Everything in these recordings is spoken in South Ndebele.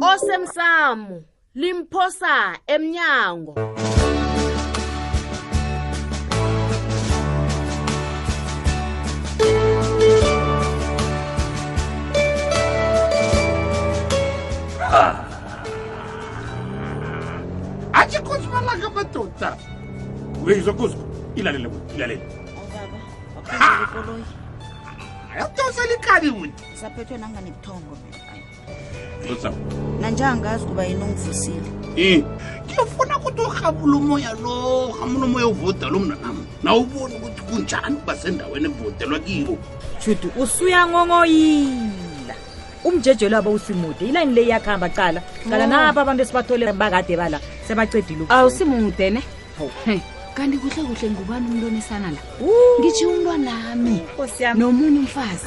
osemsamo limphosa emnyango atshi khosi malanga amadoda uyeyizwa kuzwa ilalele buti ilalele yadosela ikani buti saphethwe nanganebuthongo mina nanjengangazi kuba yini ungivusile i ngiyafuna ukuthi urhabula umoya lo hamuna umoya uvoda lo mna nam nawuboni ukuthi kunjani ukuba sendaweni evodelwa kiwo judu usuyangongoyila umjejelo aba usimude ilayini le iyakuhamba cala cala oh. nabo abantu esibathole bakade bala sebacedile awusimude ne kanti kuhle kuhle ngubani umntwana esana la ngitshiye umntwanami nomunye umfazi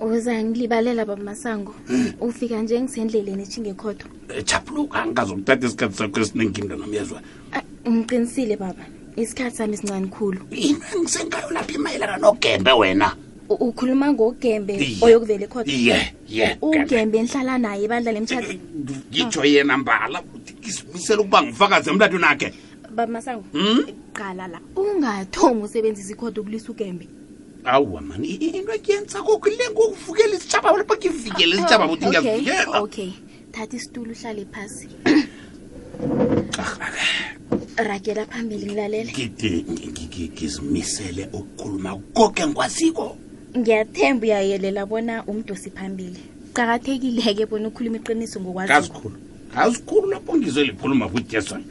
uza ngilibalela babamasango hmm. ufika nje ngisendleleni etshingekhotho eh, chapuluka ngazokuthatha isikhathi sakho esiningi into nomyezwa ah, ngiqinisile baba isikhathi sami sincane khulu ngisengayo lapha imayelana nogembe wena ukhuluma ngogembe oyokuvela ekhotho ye ye ugembe enhlala naye bandla lemtshado ngitsho yena mbala ngizimisela ukuba ngifakaze emlado nakhe bamasango hmm? qala la ungathomi usebenzisa ikhotho ukulisa ugembe awa mani i- i- into eyenza koke le ngokuvukela isitshaba bona bakivikele isitshaba ukuthi okay ngiyavikela okay thatha isitulo uhlale phasi ragela phambili ngilalele Ngidi- ngi- ngi- ngi- ngizimisele ukukhuluma koke ngikwaziko ngiyathemba uyayelela bona umdosi phambili qakathekile-ke bona ukhuluma iqiniso ngokwazi kazikhulu kazikhulu lapho ngizwe likhuluma futhi yesona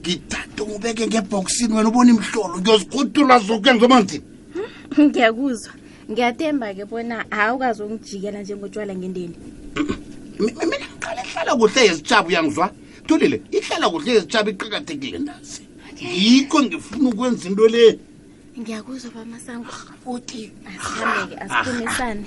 ngithathe ngibeke ngebhokisini wena ubona imhlolo ngiyozikhuthula zoke ngizomanzini hmm, ngiyakuzwa ngiyathemba-ke bona awukazi ongijikela njengotshwala ngendeni mina ngiqala ihlala kuhle yezitshaba uyangizwa thulile ihlala kuhle yezitshaba iqakathekile ndazi yikho ngifuna ukwenza into le ngiyakuzwa bamasango futhi asihambeke asiphumisane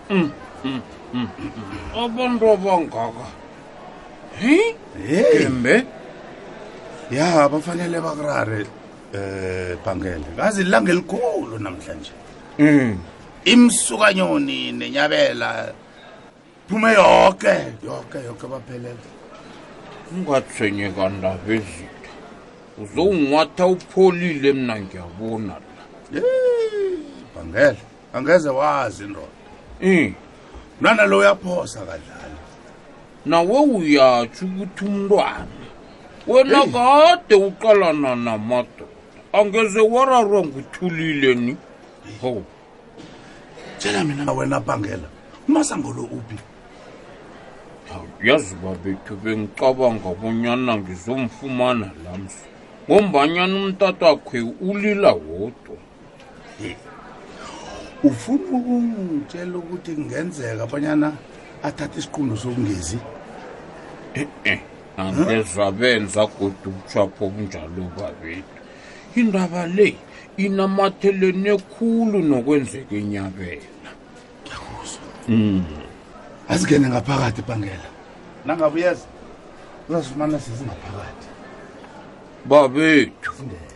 Mm, mm, mm, abantu abangaka gembe ya bafanele bakurare um bhangele kazi ilanga elikhulu namhlanje Mm. imsukanyoni nenyabela phume yoke yoke yoke baphelele ungathwenyeka ndaba ezitha uzowungatha upholile mna ngiyabona la bhangele angeze wazi indoda um mntwana lo uyaphosa kadlali nawe uyatsho ukuthi umntwana wena kade uqalana namadoda angeze wararwa nguthulile ni ho tshela mina wena bhangela umasangolo uphi yazi babethu bengicabanga bonyana ngizomfumana lamsi ngombanyana umntatwakhe ulila wodwa ufuna ukungitshela ukuthi kungenzeka abanyana athathe isiqundu sokungezi e-e angezwa benza godu ubushapho obunjalo babethu indaba le inamathelene khulu nokwenzeka enyabela ngiyakuzwa mm. azingene ngaphakathi bhangela nangabe uyazi uzazifumana sezingaphakathi babethu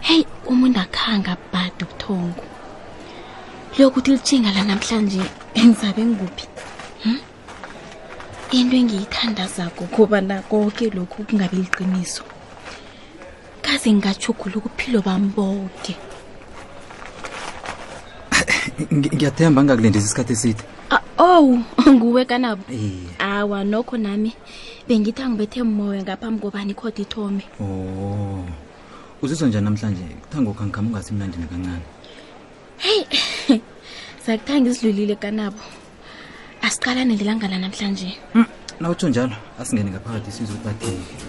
heyi umuntu akhanga bhadi ubuthongo liyokuthi litshinga la namhlanje engizabe ngikuphi hmm? into engiyithandazako kobana konke lokhu kungabi liqiniso kaze ngingachugula ukuphilo bami bonke ngiyathemba ngingakulindisa isikhathi eside owu nguwe kanabo awa nokho nami bengitha ngibethe moya ngaphambi kobani ikhodi ithome o oh. uzizwa njani namhlanje kuthangokha ngikhama ungasimnandini kancane heyi sakuthanga isidlulile kanabo asiqalane lelanga lanamhlanje hmm, nawutsho njalo asingene ngaphakathi sizokubadinga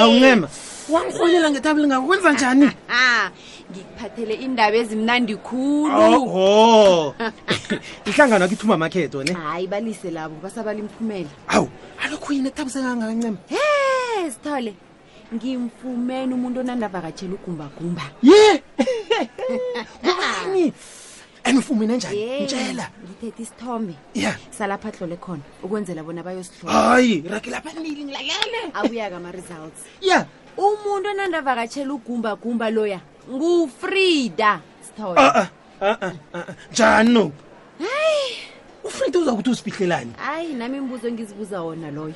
awunema wangirholela ngethabi lingakwenza njani ngikuphathele iindaba ezimnandi khulu ihlangano akithuma makhetho ne hayi balise labo basabala imiphumela awu alokhu yini ethabise kangaka ncema he sithole ngimfumene umuntu onandavakatshela ugumbagumba ye ngubani and ufumene njani Yey, mtshela ngithethe isithombe ya salapha tlole khona ukwenzela bona bayosihlola hayi rakela phambili ngilalele abuya kama-results ya umuntu onandavakatshela ugumbagumba loya ngufrida sithole Ah, ah. Ah, ah, ah, ah. njani no ufuna into uzakuthi usifihlelani hayi nami imibuzo engizibuza wona loyo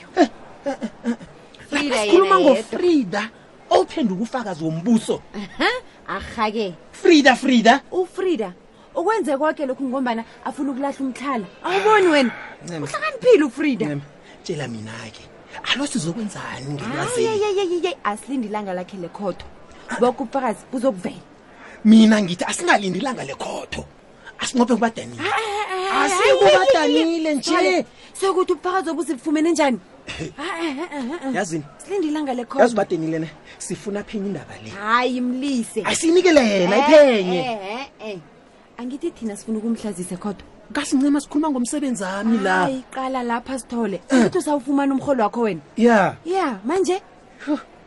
Frida sikhuluma yena yedwa. ngofrida ophenduka ufakazi wombuso Aha, arhake frida frida ufrida ukwenze konke lokhu ngombana afuna ukulahla umtlhala awuboni wena Ncema. uhlakaniphile ufrida Ncema, tshela mina-ke alo sizokwenzani ngelwazeni ayeyeyeyeye asilinde ilanga lakhe lekhodo boke ubufakazi buzokuvela mina ngithi asingalindi ilanga lekhotho asinqophe kubadanile asikubadanile nje sekuthi ubufakazi obusifumene njani yazini silinde ilanga lekhotho yazi ubadanile ne sifuna phenye indaba le hayi mlise asiyinikele yena Eh, iphenye eh, eh, eh. angithi thina sifuna ukumhlazisa ekhotho kasincema sikhuluma ngomsebenzi ami la hayi qala lapha sithole ukuthi usawufumana umrholo wakho wena ya ya manje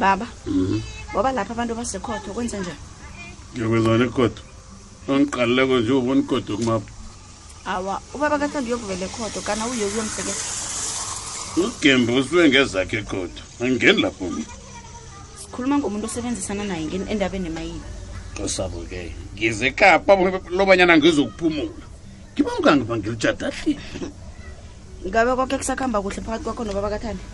baba mhm. ngoba lapha abantu basekhotho kwenze njani ngiyokwezona ekhodo ongiqaluleko nje ubona ikhodo kumapha awa ubaba kathanda uyokuvela ekhodo kana uye kuyomsebenza ugembe usuke ngezakhe ekhodo angingeni lapho mi sikhuluma ngomuntu osebenzisana naye endabeni emayini osabuke ngize kapa lobanyana ngizokuphumula ngiba ungangiba ngilitshadahlini ngabe koke kusakuhamba kuhle phakathi kwakho nobaba kathanda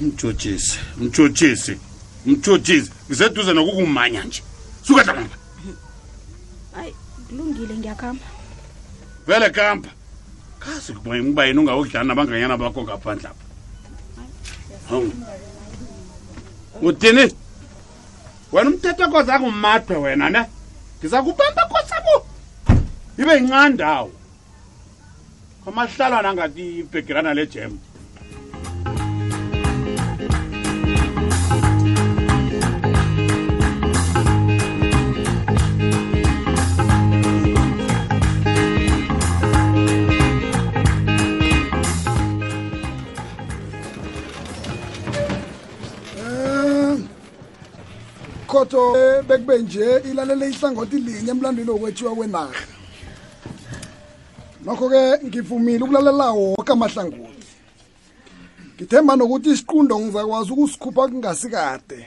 mjojisi mjojisi mjojisi ngiseduze nokukumanya nje suka dlamamba hayi kulungile ngiyakuhamba vele kampa kazi kuba ngiba yini ungawudlani nabanganyana bakho ngaphandle apha hawu uthini wena umthetho koza kumadwe wena ne ngizakubamba kosako ibe yincane ndawo kwamahlalwana angathi ibhegerana le jem ikhotho bekube nje ilalele ihlangothi linye emlandwini wokwethiwa kwenarha nokho-ke ngivumile ukulalela woke amahlangothi ngithemba nokuthi isiqundo ngizakwazi ukusikhupha kungasikade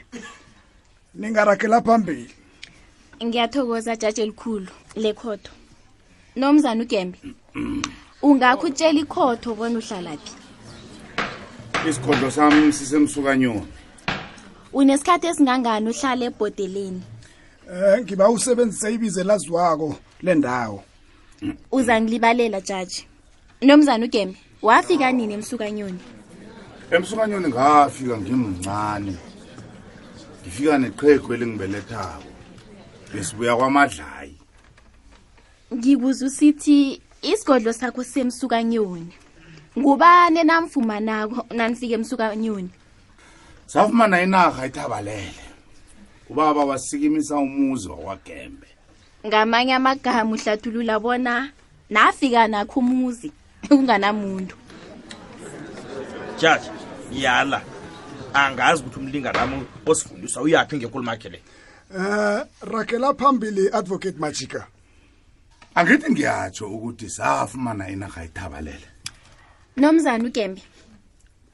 ningaragela phambili ngiyathokoza jaji elikhulu lekhotho nomzana ugembe ungakho utshela ikhotho bona uhlalaphi isigodlo sami sisemsukanyoni unesikhathi esingangani uhlala ebhodeleni Eh ngiba usebenzise ibize laziwako lendawo. Uzangilibalela judge. Nomzana uGeme, wafika nini emsukanyoni? Emsukanyoni ngafika ngimncane. Ngifika neqhegu elingibelethako. Ngisibuya kwamadlayi. Ngikuza usithi isigodlo sakho semsukanyoni. Ngubani enamfumanako nanifika emsukanyoni? safumana inarha ithabalele ubaba wasikimisa umuzi wakwagembe ngamanye amagama uhlathulula bona nafika nakho umuzi kunganamuntu jaji yala angazi ukuthi umlinganami osifundisa uyaphi ngenkulu makhe le um rakela phambili advocate majika angithi ngiyatsho ukuthi safumana inarha ithabalele nomzana ugembe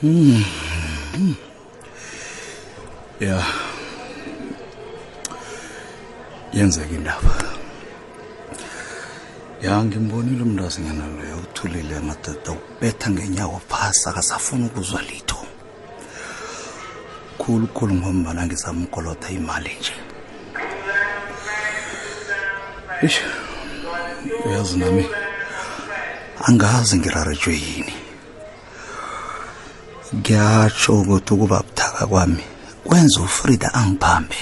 Hmm. Hmm. Yeah. Yenzeka indaba. Ya ngimbonile umntazanyana loyo uthulile amadada ubetha ngenyawo phasi akasafuni ukuzwa litho. khulukhulu ngombana ngisamkolotha imali nje ish uyazi nami angazi ngirarejwe yini ngiyatsho ukuthi ukuba buthaka kwami kwenza ufrida angibhambe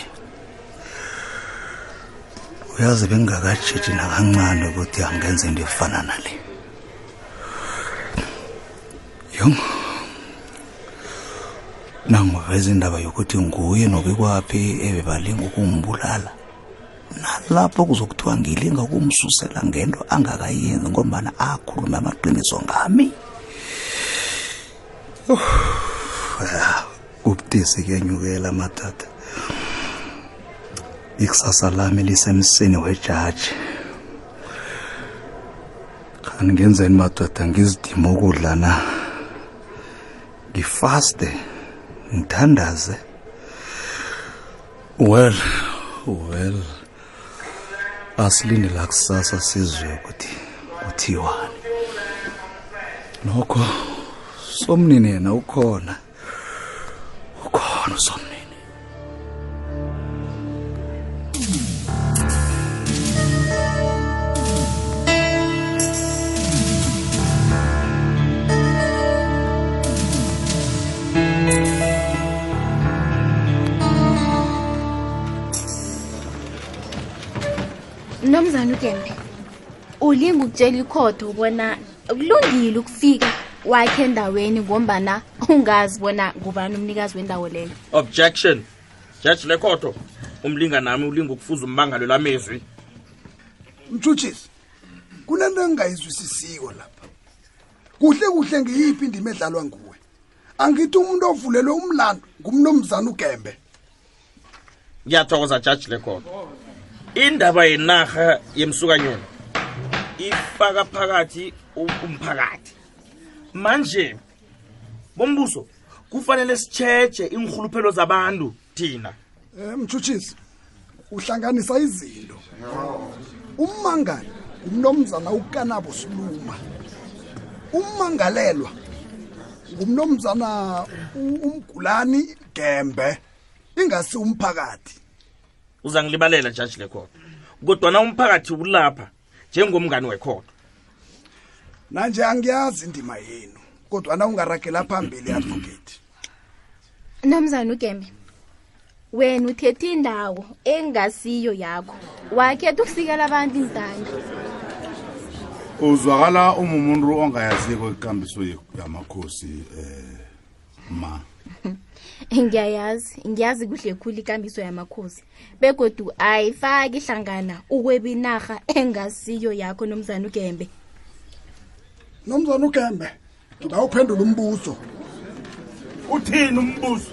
uyazi bengingakatshitshi nakancane ukuthi angenze into efana nale yong nangiveza indaba yokuthi nguye nobikwaphi ebebalinga ukumbulala nalapho kuzokuthiwa ngilinga ukumsusela ngento angakayenzi ngombana akhulume amaqiniso ngami ubutisi kuyanyukela amatata ikusasa lami lisemsini wejaji khani ngenzeni madoda ngizidima ukudla na ngifaste ngithandaze well well asilinde la kusasa sizwe ukuthi kuthiwani nokho somnini yena ukhona ukhona usomnini mnumzane ugembe ulinga ukutshela ikhotho ubona kulungile ukufika wakhe endaweni ngombana ungazi bona ngubani umnikazi wendawo leyo objection jaji lekhoto umlinga nami ulinga ukufuza umbangalelo amezwi mtshutshisi kunento engingayizwisisiko lapha kuhle kuhle ngiyiphi indima edlalwa nguwe angithi umuntu ovulelwe umlando ngumnomzana ugembe ngiyathokoza jaji legodo indaba yenarha yemsukanyoni ifaka phakathi umphakathi manje bombuso kufanele sitshetshe iinrhuluphelo zabantu thina um eh, mtshutshisi uhlanganisa izinto ummangalo ngumnomzana ukanabo siluma ummangalelwa ngumnomzana umgulani gembe ingasi umphakathi uzangilibalela jaji lekhotho kodwana umphakathi ulapha njengomngani wekhotho nanje angiyazi indima yenu kodwana ungaragela phambili advocate namzana ugembe wena uthethe indawo engasiyo yakho wakhetha ukusikela abantu intanda uzwakala umumuntu ongayaziko ikambiso yamakhosi um ma ngiyayazi ngiyazi kuhle khulu ikambiso yamakhosi begodu ayifaki hlangana ukweba inarha engasiyo yakho nomzana ugembe nomzana ugembe ngawuphendula umbuzo uthini umbuzo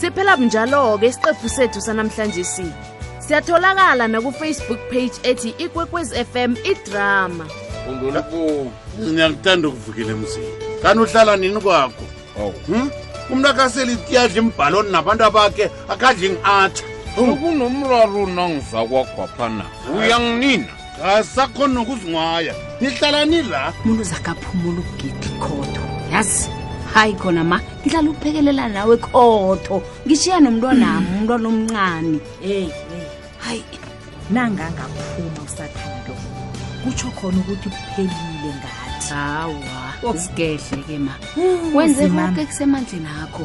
siphela bunjalo-ke isiqephu sethu sanamhlanje si siyatholakala nakufacebook page ethi ikwekwez fm idrama ngiyakuthanda ukuvukela emzini kanti uhlala nini kwakho oh. hmm? umntu akaseli ityadla imbhaloni nabantu abakhe akadli ngi-atsha oh. kunomraro nangizakwagwaphana uyanginina asakhona nokuzinwaya nihlala nila umuntu zakaphumula ukugidi khotho yazi hayi khona ma ngihlala ukuphekelela nawe khotho ngishiya nomntwanami umntwana omncane eyi hayi nangangaphuma usathando kutsho khona ukuthi kuphelile ngathi hawa usigehle ke ma wenze konke kusemandleni akho